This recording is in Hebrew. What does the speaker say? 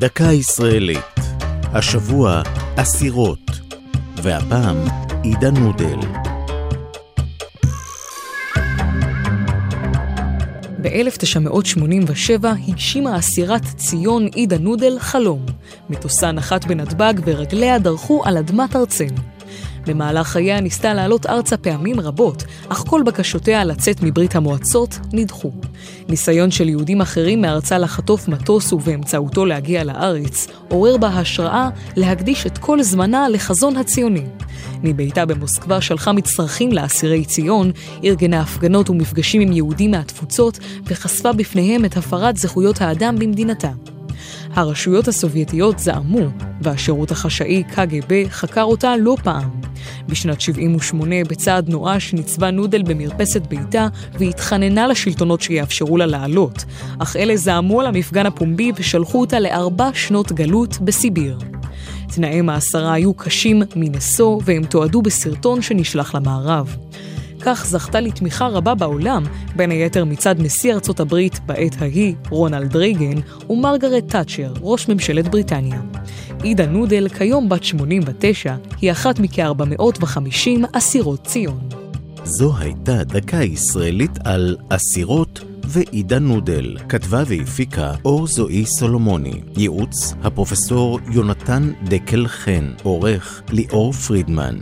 דקה ישראלית. השבוע אסירות, והפעם עידן נודל. ב-1987 הגשימה אסירת ציון עידה נודל חלום. מטוסה נחת בנתב"ג ורגליה דרכו על אדמת ארצנו. במהלך חייה ניסתה לעלות ארצה פעמים רבות, אך כל בקשותיה לצאת מברית המועצות נדחו. ניסיון של יהודים אחרים מארצה לחטוף מטוס ובאמצעותו להגיע לארץ, עורר בה השראה להקדיש את כל זמנה לחזון הציוני. מביתה במוסקבה שלחה מצרכים לאסירי ציון, ארגנה הפגנות ומפגשים עם יהודים מהתפוצות, וחשפה בפניהם את הפרת זכויות האדם במדינתה. הרשויות הסובייטיות זעמו, והשירות החשאי קג"ב חקר אותה לא פעם. בשנת 78, בצעד נואש, ניצבה נודל במרפסת ביתה והתחננה לשלטונות שיאפשרו לה לעלות, אך אלה זעמו על המפגן הפומבי ושלחו אותה לארבע שנות גלות בסיביר. תנאי מאסרה היו קשים מנשוא והם תועדו בסרטון שנשלח למערב. כך זכתה לתמיכה רבה בעולם, בין היתר מצד נשיא ארצות הברית בעת ההיא, רונלד רייגן, ומרגרט תאצ'ר, ראש ממשלת בריטניה. עידה נודל, כיום בת 89, היא אחת מכ-450 אסירות ציון. זו הייתה דקה ישראלית על אסירות ועידה נודל. כתבה והפיקה אור זועי סולומוני. ייעוץ הפרופסור יונתן דקל חן. עורך ליאור פרידמן.